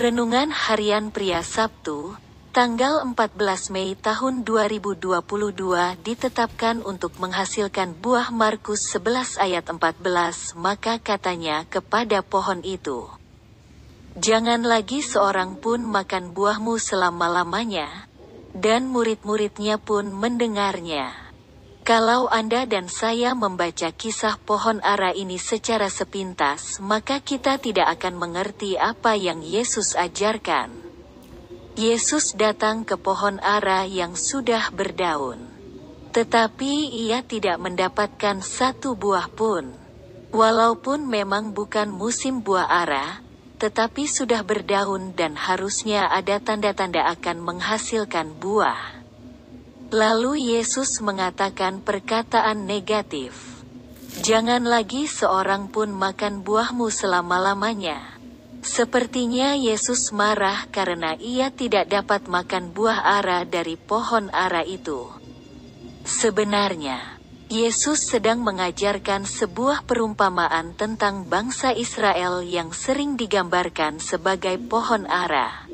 Renungan Harian Pria Sabtu, tanggal 14 Mei tahun 2022 ditetapkan untuk menghasilkan buah Markus 11 ayat 14 maka katanya kepada pohon itu. Jangan lagi seorang pun makan buahmu selama-lamanya, dan murid-muridnya pun mendengarnya. Kalau Anda dan saya membaca kisah pohon ara ini secara sepintas, maka kita tidak akan mengerti apa yang Yesus ajarkan. Yesus datang ke pohon ara yang sudah berdaun, tetapi ia tidak mendapatkan satu buah pun. Walaupun memang bukan musim buah ara, tetapi sudah berdaun dan harusnya ada tanda-tanda akan menghasilkan buah. Lalu Yesus mengatakan perkataan negatif. Jangan lagi seorang pun makan buahmu selama-lamanya. Sepertinya Yesus marah karena ia tidak dapat makan buah ara dari pohon ara itu. Sebenarnya, Yesus sedang mengajarkan sebuah perumpamaan tentang bangsa Israel yang sering digambarkan sebagai pohon ara.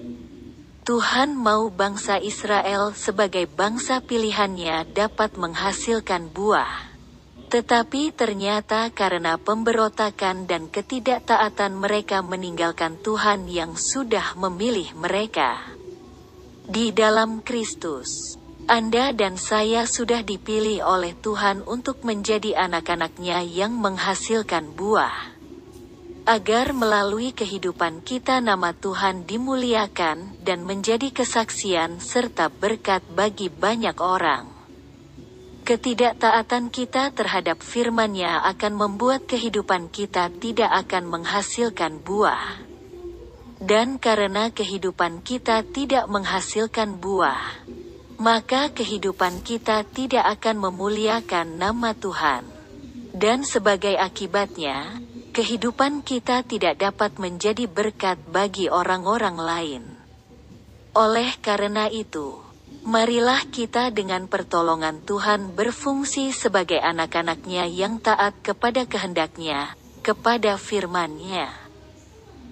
Tuhan mau bangsa Israel sebagai bangsa pilihannya dapat menghasilkan buah. Tetapi ternyata karena pemberotakan dan ketidaktaatan mereka meninggalkan Tuhan yang sudah memilih mereka. Di dalam Kristus, anda dan saya sudah dipilih oleh Tuhan untuk menjadi anak-anaknya yang menghasilkan buah. Agar melalui kehidupan kita nama Tuhan dimuliakan dan menjadi kesaksian serta berkat bagi banyak orang. Ketidaktaatan kita terhadap firman-Nya akan membuat kehidupan kita tidak akan menghasilkan buah. Dan karena kehidupan kita tidak menghasilkan buah, maka kehidupan kita tidak akan memuliakan nama Tuhan. Dan sebagai akibatnya, kehidupan kita tidak dapat menjadi berkat bagi orang-orang lain. Oleh karena itu, marilah kita dengan pertolongan Tuhan berfungsi sebagai anak-anaknya yang taat kepada kehendaknya, kepada firman-Nya.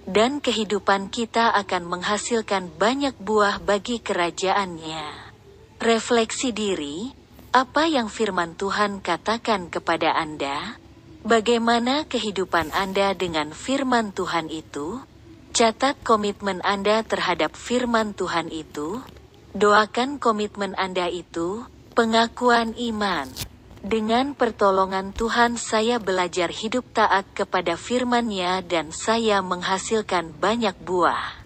Dan kehidupan kita akan menghasilkan banyak buah bagi kerajaan-Nya. Refleksi diri, apa yang firman Tuhan katakan kepada Anda? Bagaimana kehidupan Anda dengan firman Tuhan itu? Catat komitmen Anda terhadap firman Tuhan itu. Doakan komitmen Anda itu, pengakuan iman. Dengan pertolongan Tuhan saya belajar hidup taat kepada firman-Nya dan saya menghasilkan banyak buah.